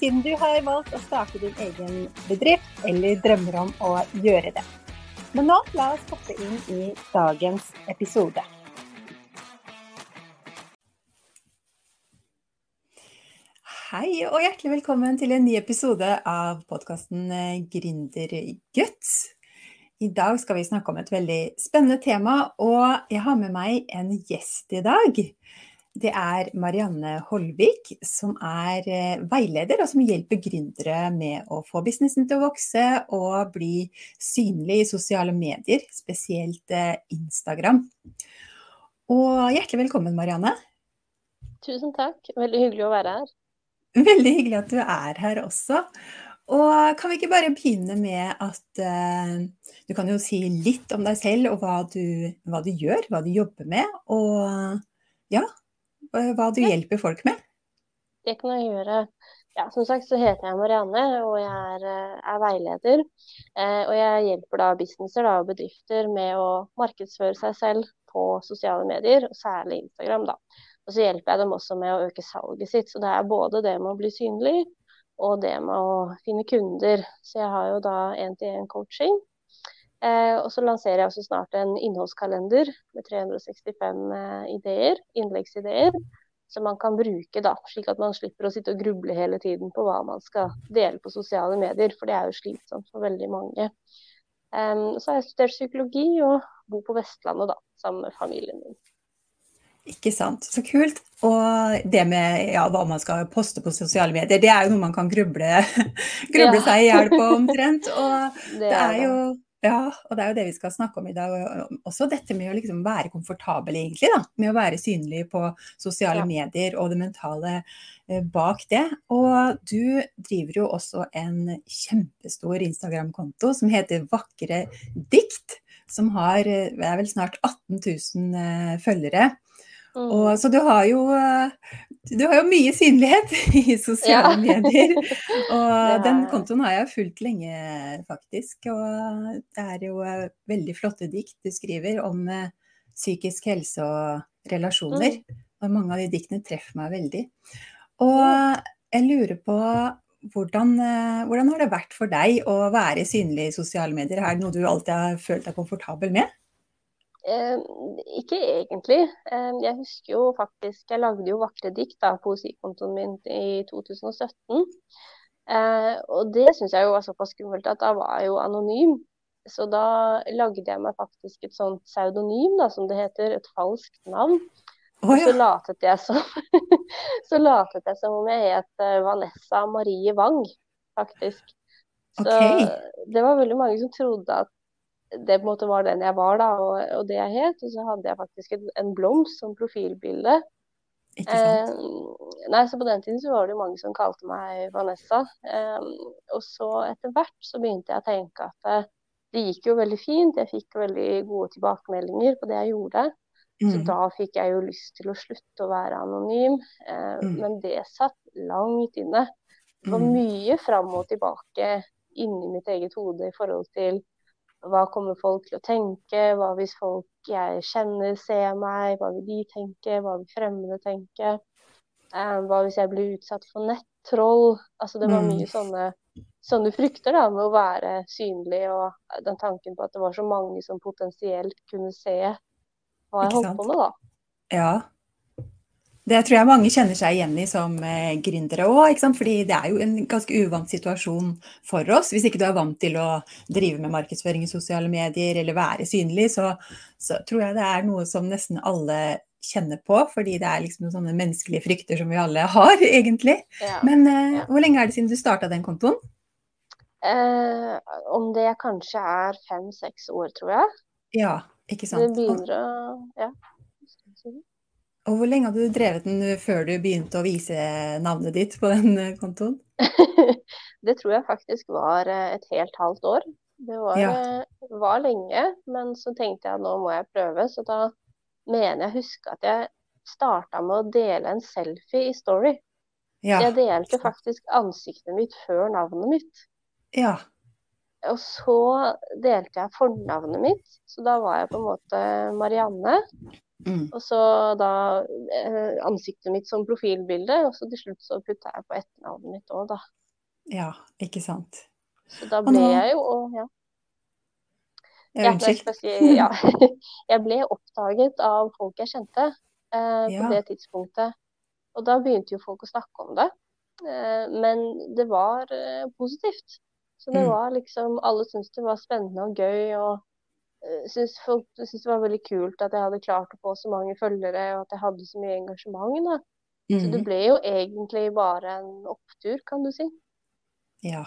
siden du har valgt å starte din egen bedrift eller drømmer om å gjøre det. Men nå, la oss hoppe inn i dagens episode. Hei og hjertelig velkommen til en ny episode av podkasten eh, Gründerguts. I dag skal vi snakke om et veldig spennende tema, og jeg har med meg en gjest i dag det er Marianne Holvik, som er eh, veileder og som hjelper gründere med å få businessen til å vokse og bli synlig i sosiale medier, spesielt eh, Instagram. Og hjertelig velkommen, Marianne. Tusen takk. Veldig hyggelig å være her. Veldig hyggelig at du er her også. Og kan vi ikke bare begynne med at uh, du kan jo si litt om deg selv og hva du, hva du gjør, hva du jobber med. Og ja, hva du hjelper folk med? Det kan jeg gjøre. Ja, som sagt så heter jeg Marianne, og jeg er, eh, er veileder. Eh, og jeg hjelper da businesser da, og bedrifter med å markedsføre seg selv på sosiale medier, og særlig Instagram. da. Og så hjelper jeg dem også med å øke salget sitt. Så det er både det med å bli synlig, og det med å finne kunder. Så jeg har jo da én-til-én-coaching. Eh, og så lanserer jeg også snart en innholdskalender med 365 eh, ideer, innleggsideer, som man kan bruke, da, slik at man slipper å sitte og gruble hele tiden på hva man skal dele på sosiale medier, for det er jo slitsomt for veldig mange. Um, så har jeg studert psykologi og bor på Vestlandet da, sammen med familien min. Ikke sant. Så kult. Og det med ja, hva man skal poste på sosiale medier, det er jo noe man kan gruble, gruble ja. seg i hjel på omtrent. Og det, det er jo ja, og det er jo det vi skal snakke om i dag. Også dette med å liksom være komfortabel, egentlig. da, Med å være synlig på sosiale ja. medier og det mentale eh, bak det. Og du driver jo også en kjempestor Instagram-konto som heter Vakre dikt. Som har det er vel snart 18 000 eh, følgere. Mm. Og, så du har, jo, du har jo mye synlighet i sosiale ja. medier. Og den kontoen har jeg fulgt lenge, faktisk. Og det er jo eh, veldig flotte dikt du skriver om eh, psykisk helse og relasjoner. Mm. Og mange av de diktene treffer meg veldig. Og jeg lurer på hvordan, eh, hvordan har det vært for deg å være synlig i sosiale medier? Er det noe du alltid har følt deg komfortabel med? Eh, ikke egentlig. Eh, jeg husker jo faktisk Jeg lagde jo vakre dikt da, poesikontoen min i 2017. Eh, og det syns jeg jo var såpass skummelt at da var jeg jo anonym. Så da lagde jeg meg faktisk et sånt pseudonym, da, som det heter. Et falskt navn. Oh, ja. Så latet, jeg som, så latet jeg som om jeg het eh, Vanessa Marie Wang, faktisk. Så okay. det var veldig mange som trodde at det på en måte var den jeg var, da, og, og det jeg het. Og så hadde jeg faktisk en, en blomst som profilbilde. Ikke sant? Eh, nei, så På den tiden så var det mange som kalte meg Vanessa. Eh, og så etter hvert så begynte jeg å tenke at det, eh, det gikk jo veldig fint. Jeg fikk veldig gode tilbakemeldinger på det jeg gjorde. Mm. Så da fikk jeg jo lyst til å slutte å være anonym. Eh, mm. Men det satt langt inne. Det var mm. mye fram og tilbake inni mitt eget hode i forhold til hva kommer folk til å tenke? Hva hvis folk jeg kjenner, ser meg? Hva vil de tenke? Hva vil fremmede tenke? Um, hva hvis jeg blir utsatt for nettroll? Altså, det var mye mm. sånne, sånne frykter da, med å være synlig, og den tanken på at det var så mange som potensielt kunne se hva jeg holdt på med, da. Ja, det tror jeg mange kjenner seg igjen i som eh, gründere òg, fordi det er jo en ganske uvant situasjon for oss. Hvis ikke du er vant til å drive med markedsføring i sosiale medier eller være synlig, så, så tror jeg det er noe som nesten alle kjenner på, fordi det er liksom sånne menneskelige frykter som vi alle har, egentlig. Ja, Men eh, hvor lenge er det siden du starta den kontoen? Eh, om det kanskje er fem-seks år, tror jeg. Ja, ikke sant. Det begynner å Ja. Og hvor lenge hadde du drevet den før du begynte å vise navnet ditt på den kontoen? det tror jeg faktisk var eh, et helt halvt år. Det var, ja. Eh, var, lenge, men så tenkte jeg at nå må jeg prøve. Så da mener jeg huske at jeg starta med å dele en selfie i Story. Ja. Jeg delte faktisk ansiktet mitt før navnet mitt. Ja. Og så delte jeg fornavnet mitt, så da var jeg på en måte Marianne. Mm. Og så da eh, ansiktet mitt som profilbilde, og så til slutt så putta jeg på etternavnet mitt òg, da. Ja, ikke sant. Så da ble nå... jeg jo og, ja. Ja. Si, ja. Jeg ble oppdaget av folk jeg kjente eh, på ja. det tidspunktet. Og da begynte jo folk å snakke om det. Eh, men det var eh, positivt. Så det mm. var liksom Alle syntes det var spennende og gøy. Og uh, syntes folk syntes det var veldig kult at jeg hadde klart å få så mange følgere, og at jeg hadde så mye engasjement. da. Mm. Så det mm. ble jo egentlig bare en opptur, kan du si. Ja.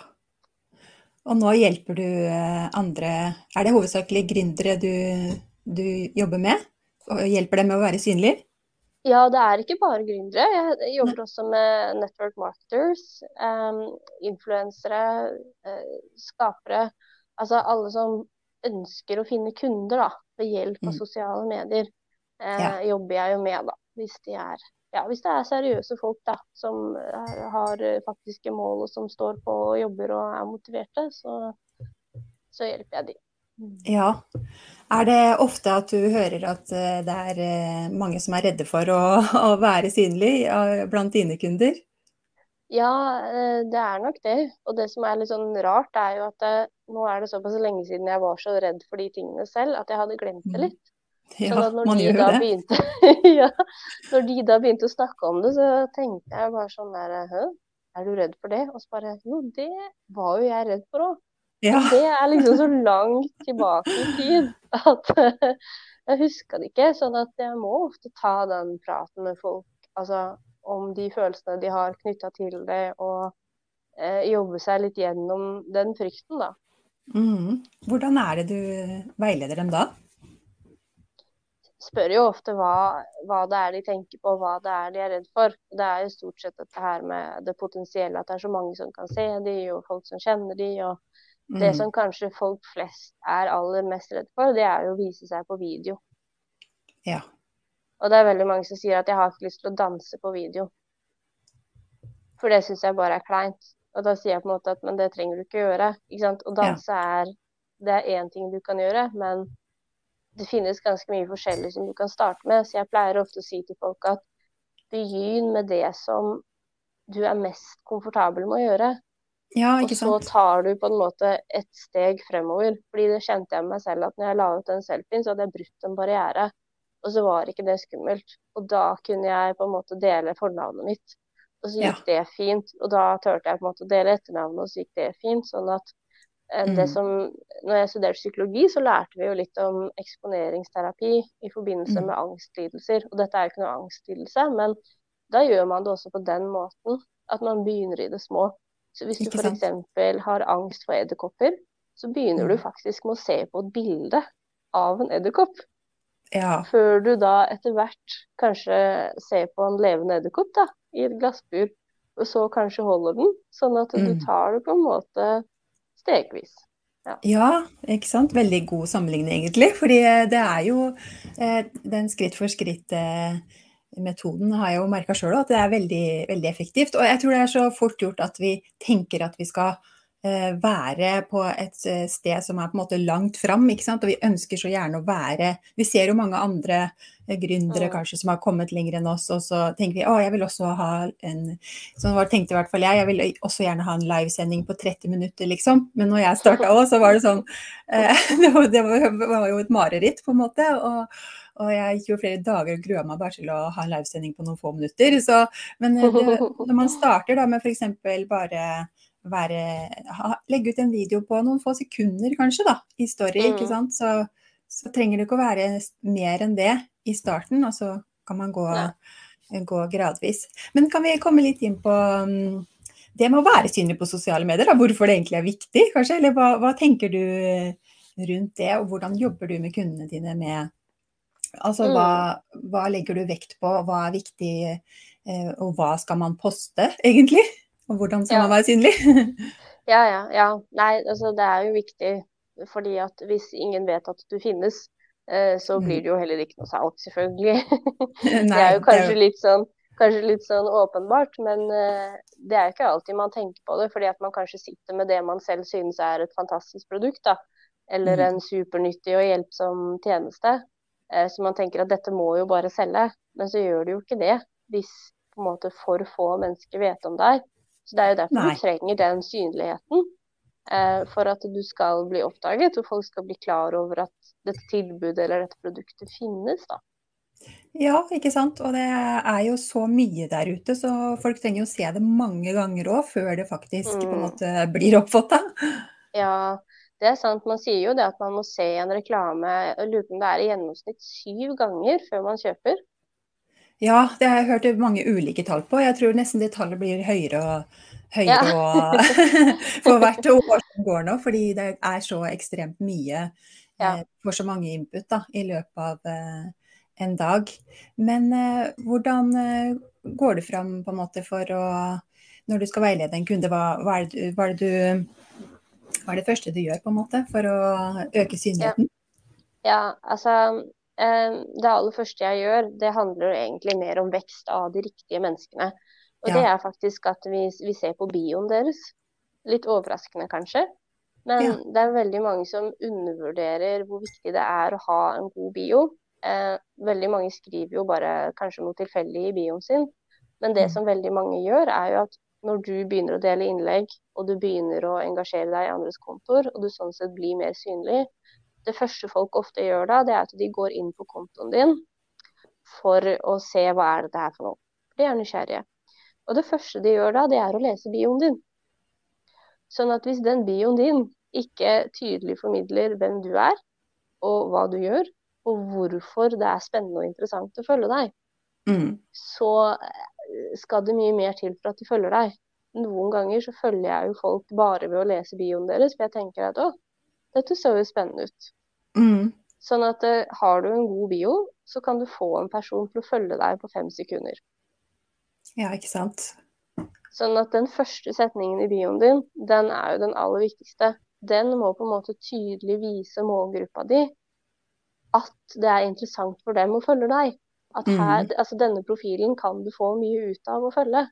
Og nå hjelper du eh, andre Er det hovedsakelig gründere du, du jobber med? Og hjelper dem med å være synlig? Ja, det er ikke bare gründere. Jeg jobber også med network marketers, um, influensere, uh, skapere. Altså alle som ønsker å finne kunder da, ved hjelp av mm. sosiale medier, eh, ja. jobber jeg jo med, da. Hvis de er ja, hvis det er seriøse folk da, som har faktiske mål og som står på og jobber og er motiverte, så, så hjelper jeg de. Ja. Er det ofte at du hører at eh, det er eh, mange som er redde for å, å være synlig blant dine kunder? Ja, eh, det er nok det. Og det som er litt sånn rart, er jo at nå er det såpass lenge siden jeg var så redd for de tingene selv, at jeg hadde glemt det mm. litt. Ja, sånn man gjør det. Begynte, ja, når de da begynte å snakke om det, så tenkte jeg bare sånn der Hø, er du redd for det? Og så bare Jo, det var jo jeg redd for òg. Ja. Det er liksom så langt tilbake i tid at jeg huska det ikke. Sånn at jeg må ofte ta den praten med folk altså, om de følelsene de har knytta til det, og eh, jobbe seg litt gjennom den frykten, da. Mm. Hvordan er det du veileder dem da? spør jo ofte hva, hva, det er de tenker på, hva det er de er redd for. Det er jo stort sett dette her med det potensielle, at det er så mange som kan se de, og folk som kjenner de, og mm. Det som kanskje folk flest er aller mest redd for, det er jo å vise seg på video. Ja. Og det er veldig mange som sier at jeg har ikke lyst til å danse på video. For det syns jeg bare er kleint. Og da sier jeg på en måte at men det trenger du ikke gjøre. Ikke sant? Og danse ja. er det er én ting du kan gjøre, men det finnes ganske mye forskjellig som du kan starte med. Så jeg pleier ofte å si til folk at begynn med det som du er mest komfortabel med å gjøre. Ja, og så tar du på en måte et steg fremover. Fordi det kjente jeg med meg selv at når jeg la ut den selfien, så hadde jeg brutt en barriere. Og så var ikke det skummelt. Og da kunne jeg på en måte dele fornavnet mitt. Og så gikk ja. det fint. Og da turte jeg på en måte å dele etternavnet, og så gikk det fint. Sånn at Eh, det mm. som, når jeg studerte psykologi, så lærte vi jo litt om eksponeringsterapi i forbindelse mm. med angstlidelser. Og dette er jo ikke noe angstlidelse, men da gjør man det også på den måten at man begynner i det små. Så hvis du f.eks. har angst for edderkopper, så begynner du mm. faktisk med å se på et bilde av en edderkopp. Ja. Før du da etter hvert kanskje ser på en levende edderkopp i et glassbur, og så kanskje holder den. Sånn at du tar det på en måte stegvis. Ja. ja. ikke sant. Veldig god sammenligning, egentlig. Fordi eh, det er jo eh, den skritt for skritt-metoden har jeg jo merka sjøl at det er veldig, veldig effektivt. Og jeg tror det er så fort gjort at vi tenker at vi skal Eh, være på et eh, sted som er på en måte langt fram. ikke sant? Og vi ønsker så gjerne å være Vi ser jo mange andre eh, gründere kanskje som har kommet lenger enn oss, og så tenker vi å, jeg vil også ha en Sånn tenkte i hvert fall jeg. Jeg vil også gjerne ha en livesending på 30 minutter, liksom. Men når jeg starta òg, så var det sånn det, var, det, var, jo et mareritt, på en måte. og og jeg gikk jo flere dager og grua meg bare til å ha en livesending på noen få minutter. Så, men det, når man starter da med f.eks. bare være, ha, legge ut en video på noen få sekunder kanskje, da, i story, mm. ikke sant. Så, så, trenger det ikke å være mer enn det i starten, og så kan man gå, gå gradvis. Men kan vi komme litt inn på um, det med å være synlig på sosiale medier, da, hvorfor det egentlig er viktig, kanskje? Eller hva, hva tenker du rundt det, og hvordan jobber du med kundene dine med Altså hva, mm. hva legger du vekt på, hva er viktig, eh, og hva skal man poste, egentlig? Og hvordan skal ja. synlig? ja, ja, ja. Nei, altså det er jo viktig. Fordi at hvis ingen vet at du finnes, eh, så blir mm. det jo heller ikke noe salg, selvfølgelig. Det er jo kanskje litt sånn kanskje litt sånn åpenbart, men uh, det er ikke alltid man tenker på det. Fordi at man kanskje sitter med det man selv synes er et fantastisk produkt, da. Eller mm. en supernyttig og hjelpsom tjeneste. Uh, så man tenker at dette må jo bare selge. Men så gjør det jo ikke det, hvis på en måte for få mennesker vet om deg. Så det er jo derfor Nei. du trenger den synligheten. Uh, for at du skal bli oppdaget, og folk skal bli klar over at dette tilbudet eller dette produktet finnes. da. Ja, ikke sant. Og det er jo så mye der ute, så folk trenger jo se det mange ganger òg, før det faktisk på en mm. måte blir oppfatta. Ja, det er sant. Man sier jo det at man må se en reklame jeg lurer på om det er i gjennomsnitt syv ganger før man kjøper. Ja, det har jeg hørt mange ulike tall på. Jeg tror nesten det tallet blir høyere og høyere ja. for hvert år som går nå, fordi det er så ekstremt mye. Ja. Eh, så mange input da, i løpet av eh, en dag. Men eh, hvordan eh, går det fram på en måte for å Når du skal veilede en kunde, hva, hva, er, det, hva, er, det du, hva er det første du gjør på en måte for å øke synligheten? Ja, ja altså Det aller første jeg gjør, det handler egentlig mer om vekst av de riktige menneskene. Og ja. det er faktisk at vi, vi, ser på bioen deres. Litt overraskende kanskje. Men ja. det er veldig mange som undervurderer hvor viktig det er å ha en god bio. Eh, veldig mange skriver jo bare kanskje noe tilfeldig i bioen sin. Men det mm. som veldig mange gjør, er jo at når du begynner å dele innlegg, og du begynner å engasjere deg i andres kontor, og du sånn sett blir mer synlig, det første folk ofte gjør da, det er at de går inn på kontoen din for å se hva er det her for noe. De er nysgjerrige. Og det første de gjør da, det er å lese bioen din. Sånn at hvis den bioen din ikke tydelig formidler hvem du er, og hva du gjør, og hvorfor det er spennende og interessant å følge deg, mm. så eh, skal det mye mer til for at de følger deg. Noen ganger så følger jeg jo folk bare ved å lese bioen deres, for jeg tenker at å, dette ser jo spennende ut. Mm. Sånn at uh, har du en god bio, så kan du få en person til å følge deg på fem sekunder. Ja, ikke sant. Sånn at den første setningen i bioen din, den er jo den aller viktigste. Den må på en måte tydelig vise målgruppa di at det er interessant for dem å følge deg. At her, mm. altså denne profilen kan du få mye ut av å følge.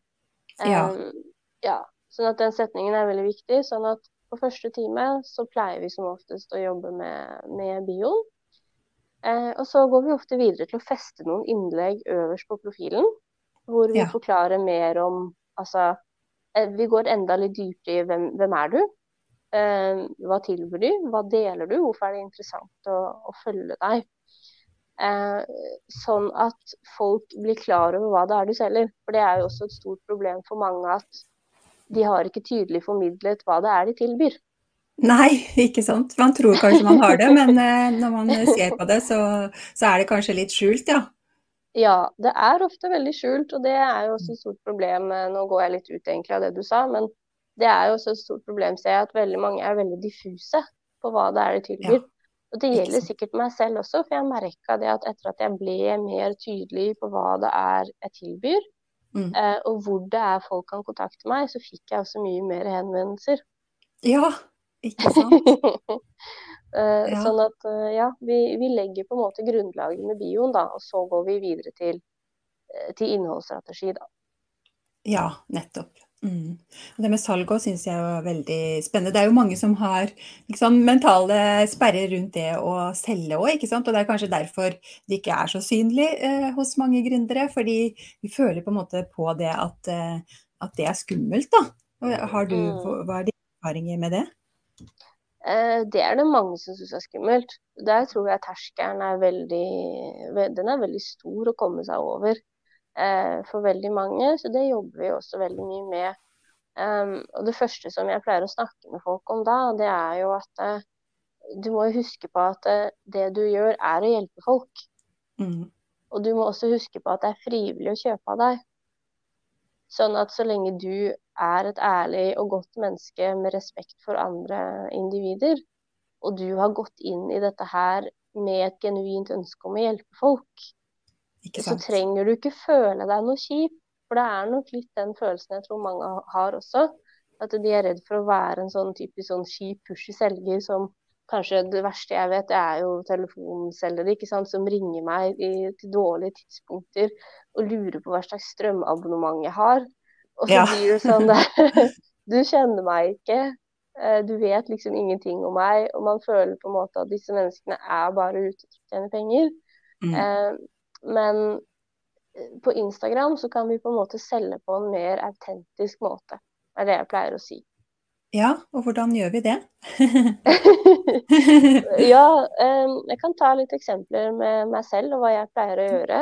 Ja. Um, ja. Sånn at den setningen er veldig viktig. Sånn at på første time så pleier vi som oftest å jobbe med, med bioen. Eh, og så går vi ofte videre til å feste noen innlegg øverst på profilen. Hvor vi ja. forklarer mer om Altså, eh, vi går enda litt dypere i hvem, hvem er du? Eh, hva tilbyr du? Hva deler du? Hvorfor er det interessant å, å følge deg? Eh, sånn at folk blir klar over hva det er du selger. For det er jo også et stort problem for mange at de har ikke tydelig formidlet hva det er de tilbyr. Nei, ikke sant. Man tror kanskje man har det, men eh, når man ser på det, så, så, er det kanskje litt skjult, ja. Ja, det er ofte veldig skjult, og det er jo også et stort problem. Nå går jeg litt ut egentlig av det du sa, men det er jo også et stort problem, ser jeg, at veldig mange er veldig diffuse på hva det er de tilbyr. Ja. Og det gjelder sikkert meg selv også, for jeg merka det at etter at jeg ble mer tydelig på hva det er jeg tilbyr, mm. eh, og hvor det er folk kan kontakte meg, så fikk jeg også mye mer henvendelser. Ja, ikke sant. eh, ja. Sånn at eh, ja, vi, vi, legger på en måte grunnlaget med bioen, da, og så går vi videre til, til innholdsstrategi, da. Ja, nettopp. Mm. Det med salg òg syns jeg er veldig spennende. Det er jo mange som har liksom, mentale sperrer rundt det å selge òg, Og det er kanskje derfor det ikke er så synlig eh, hos mange gründere. Fordi vi føler på en måte på det at, eh, at det er skummelt, da. Har du, mm. hva er dine erfaringer med det? Eh, det er det mange som syns er skummelt. Der tror jeg terskelen er veldig, den er veldig stor å komme seg over for veldig mange, så det jobber vi også veldig mye med. Um, og det første som jeg pleier å snakke med folk om da, det er jo at eh, du må huske på at eh, det du gjør, er å hjelpe folk. Mm. Og du må også huske på at det er frivillig å kjøpe av deg. Sånn at så lenge du er et ærlig og godt menneske med respekt for andre individer, og du har gått inn i dette her med et genuint ønske om å hjelpe folk, så trenger du ikke føle deg noe kjip For det er nok litt den følelsen jeg tror mange har også. At de er redd for å være en sånn typisk sånn kjip, pushy selger som kanskje det verste jeg vet, det er jo telefonselgere ikke sant, som ringer meg i, til dårlige tidspunkter og lurer på hva slags strømabonnement jeg har. Og så ja. blir det sånn der Du kjenner meg ikke. Eh, du vet liksom ingenting om meg. Og man føler på en måte at disse menneskene er bare ute etter å tjene penger. Mm. Eh, men eh, på Instagram så kan vi på en måte selge på en mer autentisk måte. Det er det jeg pleier å si. Ja, og hvordan gjør vi det? ja, jeg kan ta litt eksempler med meg selv og hva jeg pleier å gjøre.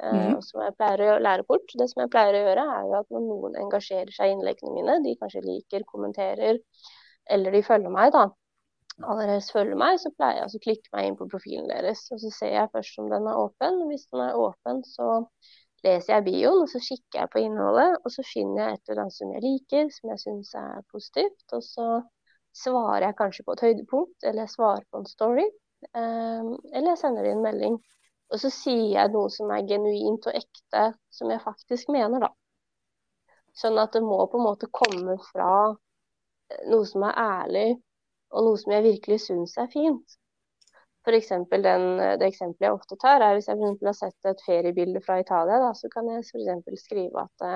Mm. Og som jeg pleier å lære bort. Det som jeg pleier å gjøre, er jo at når noen engasjerer seg i innleggene mine, de kanskje liker, kommenterer, eller de følger meg, da. Allerede følger meg, så pleier jeg å klikke meg inn på profilen deres. Og så ser jeg først om den er åpen. Hvis den er åpen, så leser jeg bioen, og så kikker jeg på innholdet. Og så finner jeg et eller annet som jeg liker, som jeg syns er positivt. Og så svarer jeg kanskje på et høydepunkt, eller jeg svarer på en story. Um, eller jeg sender inn melding. Og så sier jeg noe som er genuint og ekte, som jeg faktisk mener, da. Sånn at det må på en måte komme fra eh, noe som er ærlig, og noe som jeg virkelig syns er fint. For den, det eksempelet jeg ofte tar, er hvis jeg for har sett et feriebilde fra Italia, da, så kan jeg f.eks. skrive at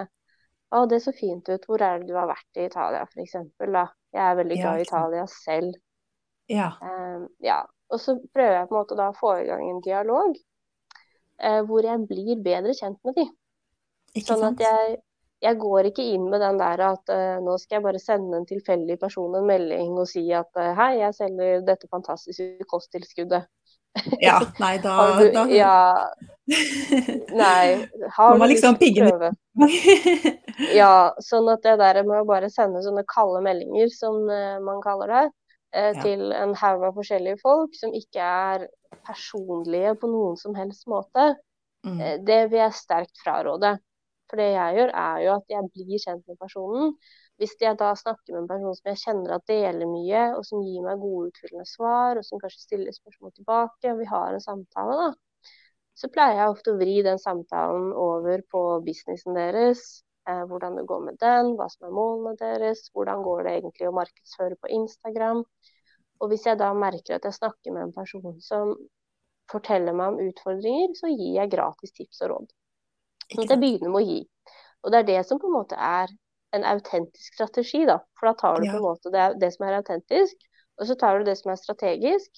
å, det så fint ut, hvor er det du har vært i Italia, f.eks. Jeg er veldig glad i Italia selv. Ja. Um, ja. Og så prøver jeg på en måte da å få i gang en dialog uh, hvor jeg blir bedre kjent med de. Ikke sånn sant? at jeg jeg går ikke inn med den der at uh, nå skal jeg bare sende en tilfeldig person en melding og si at uh, hei, jeg selger dette fantastiske kosttilskuddet. Ja, nei, da, du, da... Ja, Nei. Har du liksom til ja, sånn at det der med å bare sende sånne kalde meldinger, som uh, man kaller det, ja. til en haug av forskjellige folk som ikke er personlige på noen som helst måte, mm. det vil jeg sterkt fraråde. For det jeg gjør, er jo at jeg blir kjent med personen. Hvis jeg da snakker med en person som jeg kjenner at deler mye, og som gir meg gode, utfyllende svar, og som kanskje stiller spørsmål tilbake, og vi har en samtale, da, så pleier jeg ofte å vri den samtalen over på businessen deres. Eh, hvordan det går med den, hva som er målene deres, hvordan går det egentlig å markedsføre på Instagram. Og hvis jeg da merker at jeg snakker med en person som forteller meg om utfordringer, så gir jeg gratis tips og råd. Sånn det begynner med å gi. Og det er det som på en måte er en autentisk strategi, da. For da tar du på en måte det, det, som er autentisk, og så tar du det som er strategisk,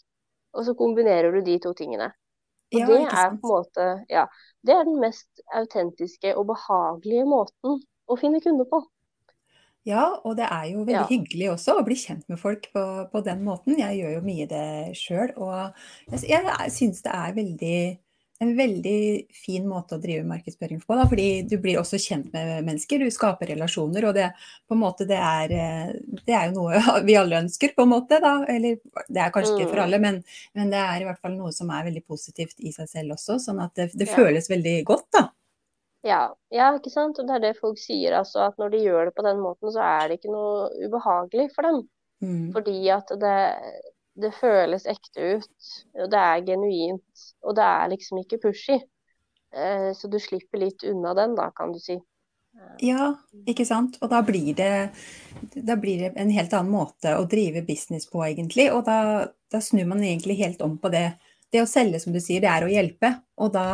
og så kombinerer du de to tingene. Og ja, det er på en måte Ja. Det er den mest autentiske og behagelige måten å finne kunder på. Ja, og det er jo veldig ja. hyggelig også å bli kjent med folk på, på den måten. Jeg gjør jo mye det sjøl, og jeg, jeg syns det er veldig en veldig fin måte å drive markedsføring på. Da, fordi du blir også kjent med mennesker, du skaper relasjoner. Og det, på en måte, det, er, eh, det er jo noe vi alle ønsker, på en måte. Da. Eller det er kanskje ikke for mm. alle, men, men, det er i hvert fall noe som er veldig positivt i seg selv også. Sånn at det, det ja. føles veldig godt, da. Ja, ja, ikke sant. Og det er det folk sier, altså. At når de gjør det på den måten, så er det ikke noe ubehagelig for dem. Mm. Fordi at det, det føles ekte ut, og det er genuint. Og det er liksom ikke pushy. Eh, så du slipper litt unna den, da, kan du si. Ja, ikke sant. Og da blir det, da blir det en helt annen måte å drive business på, egentlig. Og da, da, snur man egentlig helt om på det. Det å selge, som du sier, det er å hjelpe. Og da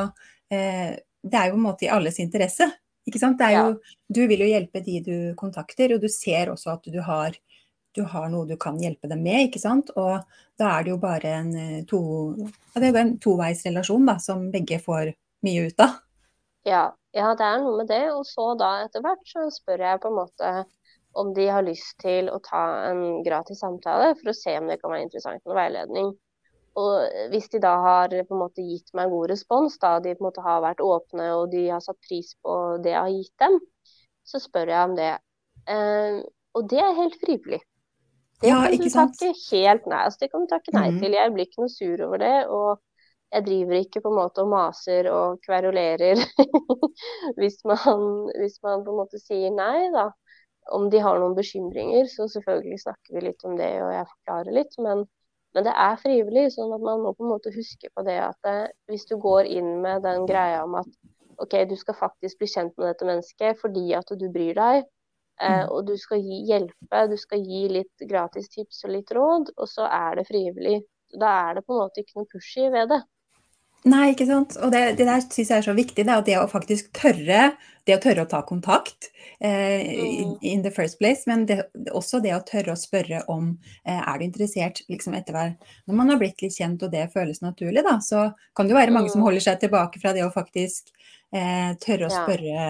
eh, Det er jo på en måte i alles interesse. Ikke sant? Det er jo, ja. Du vil jo hjelpe de du kontakter, og du ser også at du har du har noe du kan hjelpe dem med, ikke sant. Og da er det jo bare en, eh, to, ja, en toveisrelasjon da, som begge får mye ut av. Ja, ja, det er noe med det. Og så da etter hvert så spør jeg på en måte om de har lyst til å ta en gratis samtale for å se om det kan være interessant med veiledning. Og hvis de da har på en måte gitt meg en god respons, da de på en måte har vært åpne og de har satt pris på det jeg har gitt dem, så spør jeg om det. Eh, og det er helt frivillig. Det ja, kan du takke helt nei. Altså, det kan du takke nei mm. til. Jeg blir ikke noe sur over det. Og jeg driver ikke på en måte og maser og kverulerer hvis, man, hvis man på en måte sier nei, da. Om de har noen bekymringer, så selvfølgelig snakker vi litt om det, og jeg forklarer litt. Men, men det er frivillig, sånn at man må på en måte huske på det at det, eh, hvis du går inn med den greia om at OK, du skal faktisk bli kjent med dette mennesket fordi at du bryr deg. Eh, mm. og du skal gi, hjelpe, du skal gi litt gratis tips og litt råd, og så er det frivillig. Da er det på en måte ikke noe pushy ved det. Nei, ikke sant. Og det, det der syns jeg er så viktig. Det, det å faktisk tørre, det å tørre å ta kontakt eh, in, in the first place. Men det, også det å tørre å spørre om eh, er du interessert liksom etter hver Når man har blitt litt kjent og det føles naturlig, da, så kan det jo være mange som mm. holder seg tilbake fra det å faktisk eh, tørre å spørre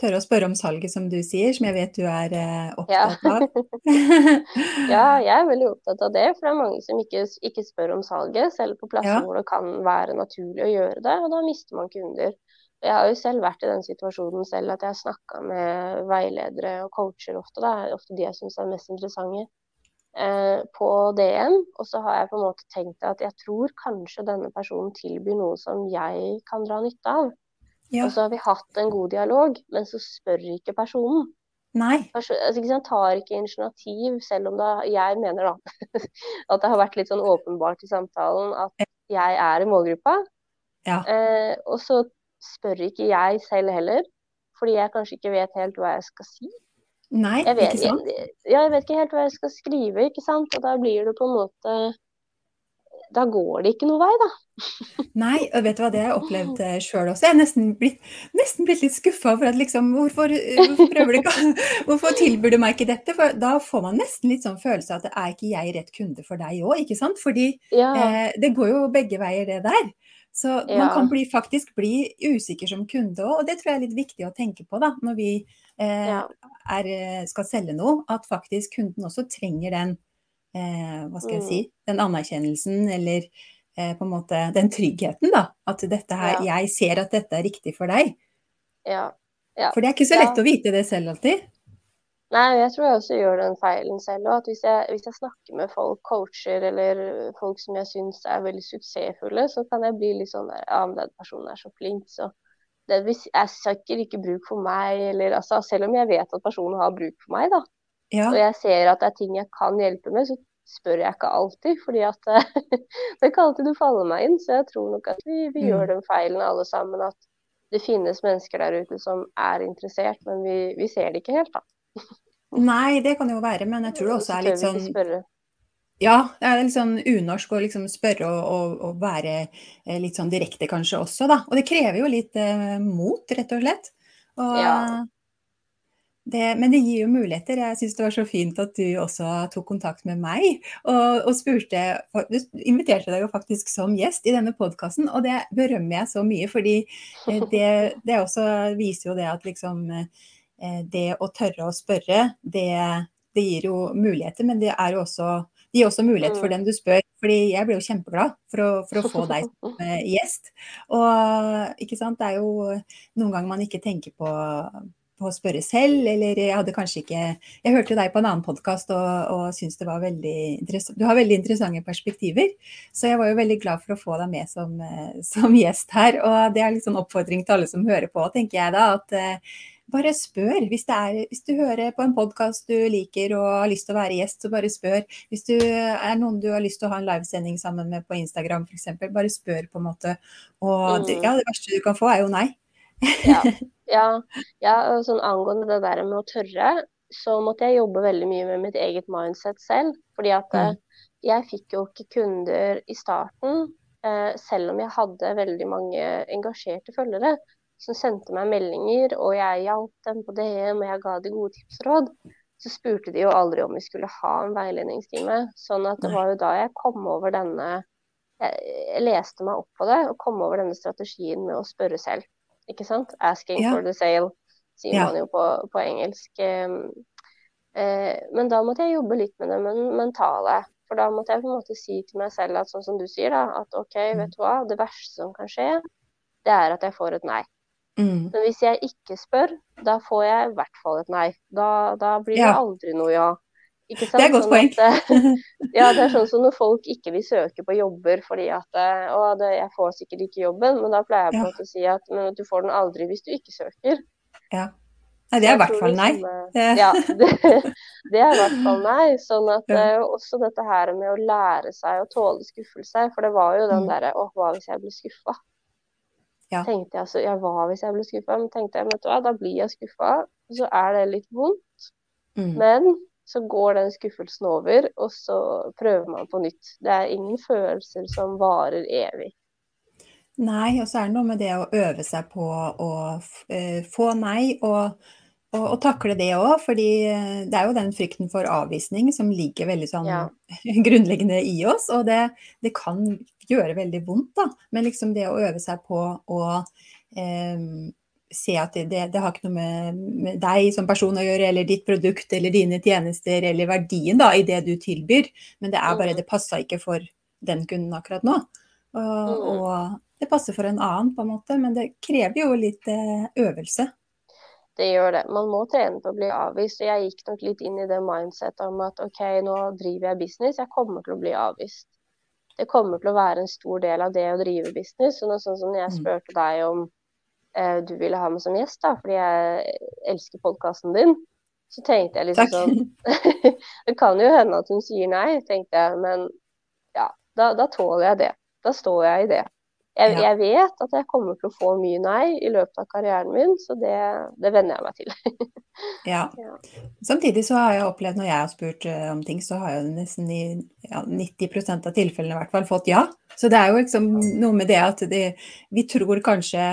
tørre å spørre om salget, som du sier, som jeg vet du er eh, opptatt av. ja, jeg er veldig opptatt av det, for det er mange som ikke, ikke spør om salget, selv på plasser ja. hvor det kan være naturlig å gjøre det, og da mister man kunder. Jeg har jo selv vært i den situasjonen selv at jeg har snakka med veiledere og coacher ofte. Det er ofte de jeg syns er mest interessante eh, på DM. Og så har jeg på en måte tenkt at jeg tror kanskje denne personen tilbyr noe som jeg kan dra nytte av. Ja. Og så har vi hatt en god dialog, men så spør ikke personen. Nei. Altså, ikke tar ikke initiativ, selv om da, jeg mener da at det har vært litt sånn åpenbart i samtalen at jeg er i målgruppa. Ja. Eh, og så spør ikke jeg selv heller, fordi jeg kanskje ikke vet helt hva jeg skal si. Nei, jeg vet, ikke sant? Jeg, ja, jeg vet ikke helt hva jeg skal skrive, ikke sant. Og da blir det på en måte da går det ikke noe vei, da. Nei, og vet du hva, det har jeg opplevd eh, sjøl også. Jeg har nesten blitt, nesten blitt litt skuffa for at liksom hvorfor, hvorfor, prøver du ikke, hvorfor tilbyr du meg ikke dette? For da får man nesten litt sånn følelse av at er ikke jeg rett kunde for deg òg, ikke sant? Fordi ja. eh, det går jo begge veier, det der. Så ja. man kan bli, faktisk bli usikker som kunde òg, og det tror jeg er litt viktig å tenke på da, når vi eh, ja. er, eh, skal selge noe. At faktisk kunden også trenger den eh, hva skal jeg si, mm. den anerkjennelsen eller eh, på en måte den tryggheten, da. At dette her, ja. jeg ser at dette er riktig for deg. Ja. ja. For det er ikke så lett ja. å vite det selv alltid. Nei, jeg tror jeg også gjør den feilen selv. At hvis jeg, hvis jeg, snakker med folk, coacher eller folk som jeg syns er veldig suksessfulle, så kan jeg bli litt sånn der Ja, men den personen er så flink, så det er sikkert ikke bruk for meg, eller altså Selv om jeg vet at personen har bruk for meg, da, ja. Og jeg ser at det er ting jeg kan hjelpe med, så spør jeg ikke alltid. fordi at det ikke alltid du faller meg inn. Så jeg tror nok at vi, vi mm. gjør den feilen alle sammen. At det finnes mennesker der ute som er interessert, men vi, vi ser det ikke helt, da. Nei, det kan jo være, men jeg tror det også er litt sånn ja, det er litt sånn unorsk å liksom spørre og, og, og, være eh, litt sånn direkte kanskje også, da. Og det krever jo litt eh, mot, rett og slett. Og, ja. Det, men det gir jo muligheter. Jeg syns det var så fint at du også tok kontakt med meg og, og spurte Du inviterte deg jo faktisk som gjest i denne podkasten, og det berømmer jeg så mye. fordi eh, det, det også viser jo det at liksom eh, Det å tørre å spørre, det, det gir jo muligheter, men det er jo også det gir også mulighet for mm. den du spør. fordi jeg ble jo kjempeglad for å, for å få deg som gjest. Og ikke sant, det er jo noen ganger man ikke tenker på på å spørre selv, eller jeg hadde kanskje ikke Jeg hørte deg på en annen podkast og, og syns det var veldig interessant Du har veldig interessante perspektiver, så jeg var jo veldig glad for å få deg med som, eh, som gjest her. Og det er sånn oppfordring til alle som hører på, tenker jeg da. at uh, bare spør. Hvis, er, hvis, du hører på en podkast du liker og har lyst til å være gjest, så bare spør. Hvis du er noen du har lyst til å ha en livesending sammen med på Instagram f.eks., bare spør på en måte. Og det, mm. ja, det verste du kan få, er jo nei. ja. Ja, ja sånn angående det der med å tørre, så måtte jeg jobbe veldig mye med mitt eget mindset selv. Fordi at mm. Jeg fikk jo ikke kunder i starten, eh, selv om jeg hadde veldig mange engasjerte følgere som sendte meg meldinger, og jeg hjalp dem på DM, og jeg ga de gode tips og råd. Så spurte de jo aldri om vi skulle ha en veiledningstime. Sånn at det var jo da jeg kom over denne Jeg leste meg opp på det og kom over denne strategien med å spørre selv ikke sant? 'Asking yeah. for the sale', sier yeah. man jo på, på engelsk. Eh, men da måtte jeg jobbe litt med det mentale. For da måtte jeg på en måte si til meg selv at sånn som du sier, da, at OK, mm. vet du hva, det verste som kan skje, det er at jeg får et nei. Mm. Men hvis jeg ikke spør, da får jeg i hvert fall et nei. Da, da blir det aldri noe ja. Ikke sant? Det er et godt sånn poeng. At, ja, det er sånn som når folk ikke vil søke på jobber fordi at eh, Å, det, jeg får sikkert ikke jobben. Men da pleier jeg på en måte å si at men du får den aldri hvis du ikke søker. Ja. Nei, det er i hvert fall nei. Liksom, ja, det, det, er i hvert fall nei. Sånn at ja. også dette her med å lære seg å tåle skuffelse. For det var jo den mm. derre Å, hva hvis jeg blir skuffa? ja. tenkte jeg så, ja, hva hvis jeg blir skuffa? Men tenkte jeg, vet du hva, da blir jeg skuffa, så er det litt vondt. Mm. Men så går den skuffelsen over, og så prøver man på nytt. Det er ingen følelser som varer evig. Nei, og så er det noe med det å øve seg på å uh, få nei, og, og, og takle det òg. fordi eh, det er jo den frykten for avvisning som ligger veldig sånn ja. grunnleggende i oss. Og det, det, kan gjøre veldig vondt, da. Men liksom det å øve seg på å um, se at det, det, det, har ikke noe med, med, deg som person å gjøre, eller ditt produkt eller dine tjenester eller verdien da, i det du tilbyr, men det er bare mm. det passa ikke for den kunden akkurat nå. Og, mm. og det passer for en annen, på en måte, men det krever jo litt eh, øvelse. Det gjør det. Man må trene på å bli avvist. og Jeg gikk nok litt inn i det mindset om at OK, nå driver jeg business, jeg kommer til å bli avvist. Det kommer til å være en stor del av det å drive business. Så sånn som jeg mm. spurte deg om eh, du ville ha meg som gjest, da, fordi jeg elsker podkasten din, så tenkte jeg liksom sånn Det kan jo hende at hun sier nei, tenkte jeg, men ja, da, da tåler jeg det. Da står jeg i det. Jeg, jeg, vet at jeg kommer til å få mye nei i løpet av karrieren min, så det, det venner jeg meg til. ja. Samtidig så har jeg opplevd når jeg har spurt uh, om ting, så har jeg nesten i ja, 90 av tilfellene i hvert fall fått ja. Så det er jo liksom noe med det at det, vi tror kanskje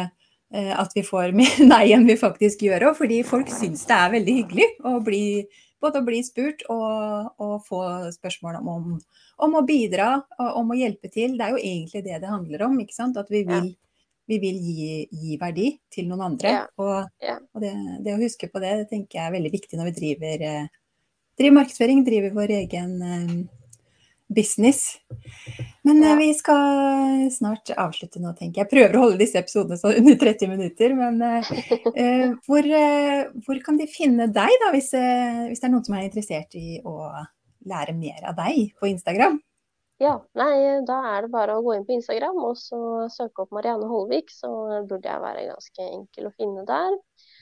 at vi får mer nei enn vi faktisk gjør òg, fordi folk syns det er veldig hyggelig å bli både å bli spurt og, og få spørsmål om, om, å bidra, og om å hjelpe til. Det er jo egentlig det det handler om. ikke sant? At vi vil, vi vil gi, gi, verdi til noen andre. Og, og det, det, å huske på det, det tenker jeg er veldig viktig når vi driver, eh, driver markedsføring, driver vår egen eh, business. Men eh, ja. vi skal snart avslutte nå, tenker jeg. Jeg prøver å holde disse episodene sånn under 30 minutter. Men uh, hvor, uh, hvor, kan de finne deg, da, hvis, uh, hvis, det er noen som er interessert i å lære mer av deg på Instagram? Ja, nei, da er det bare å gå inn på Instagram og så søke opp Marianne Holvik, så burde jeg være ganske enkel å finne der.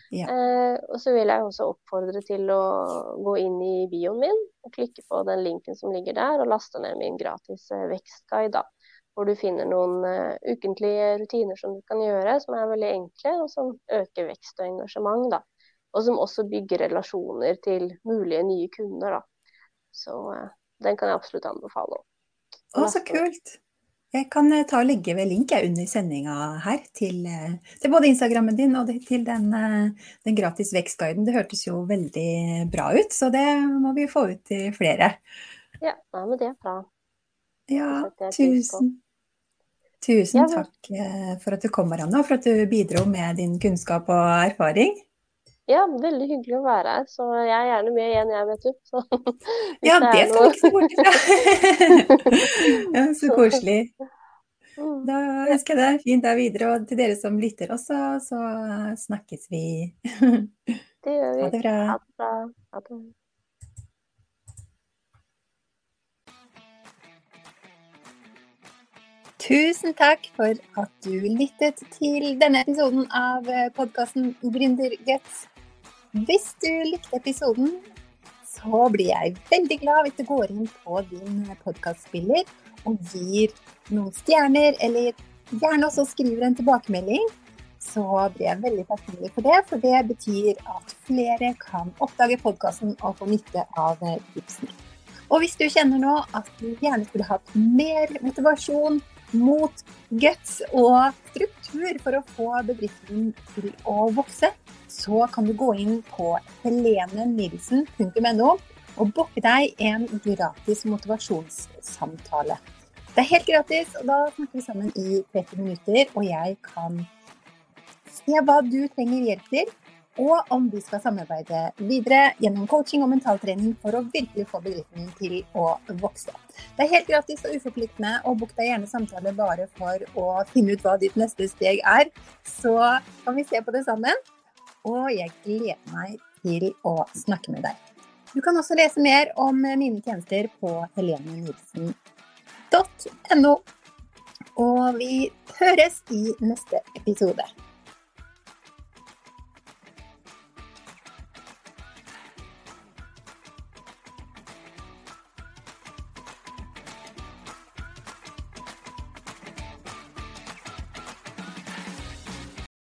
Ja. Eh, og så vil jeg også oppfordre til å gå inn i bioen min og klikke på den linken som ligger der, og laste ned min gratis eh, vekstguide. Hvor du finner noen uh, ukentlige rutiner som du kan gjøre, som er veldig enkle, og som øker vekst og engasjement. da. Og som også bygger relasjoner til mulige nye kunder. da. Så uh, den kan jeg absolutt anbefale. Å, så kult! Jeg kan eh, ta og legge ved link under sendinga her til, eh, til, både Instagrammen din og til den, eh, den, gratis vekstguiden. Det hørtes jo veldig bra ut, så det må vi få ut til flere. Ja, men det er bra. Ja, tusen, tusen takk for at du kom, Marianne, og for at du bidro med din kunnskap og erfaring. Ja, veldig hyggelig å være her. Så jeg er gjerne med igjen, jeg, vet du. Så, ja, det, skal du ikke se bort ifra. ja, så koselig. Mm. Da ønsker jeg deg fint der videre, og til dere som lytter også, så snakkes vi. det gjør vi. Ha det bra. Ha det bra. Ha det. Tusen takk for at du lyttet til denne episoden av podkasten Gründerguts. Hvis du likte episoden, så blir jeg veldig glad hvis du går inn på din podkastspiller og gir noen stjerner, eller gjerne også skriver en tilbakemelding. Så blir jeg veldig takknemlig for det, for det betyr at flere kan oppdage podkasten og få nytte av tipsene. Og hvis du kjenner nå at du gjerne skulle hatt mer motivasjon, mot guts og struktur for å få bedriften til å vokse, så kan du gå inn på helenenilsen.no og booke deg en gratis motivasjonssamtale. Det er helt gratis, og da snakker vi sammen i 30 minutter, og jeg kan se hva du trenger hjelp til, og om vi skal samarbeide videre gjennom coaching og mentaltrening for å virkelig få bedriften til å vokse. Det er helt gratis og uforpliktende, og book deg gjerne samtale bare for å finne ut hva ditt neste steg er. Så kan vi se på det sammen og jeg gleder meg til å snakke med deg. Du kan også lese mer om mine tjenester på helenenilsen.no. Og vi høres i neste episode.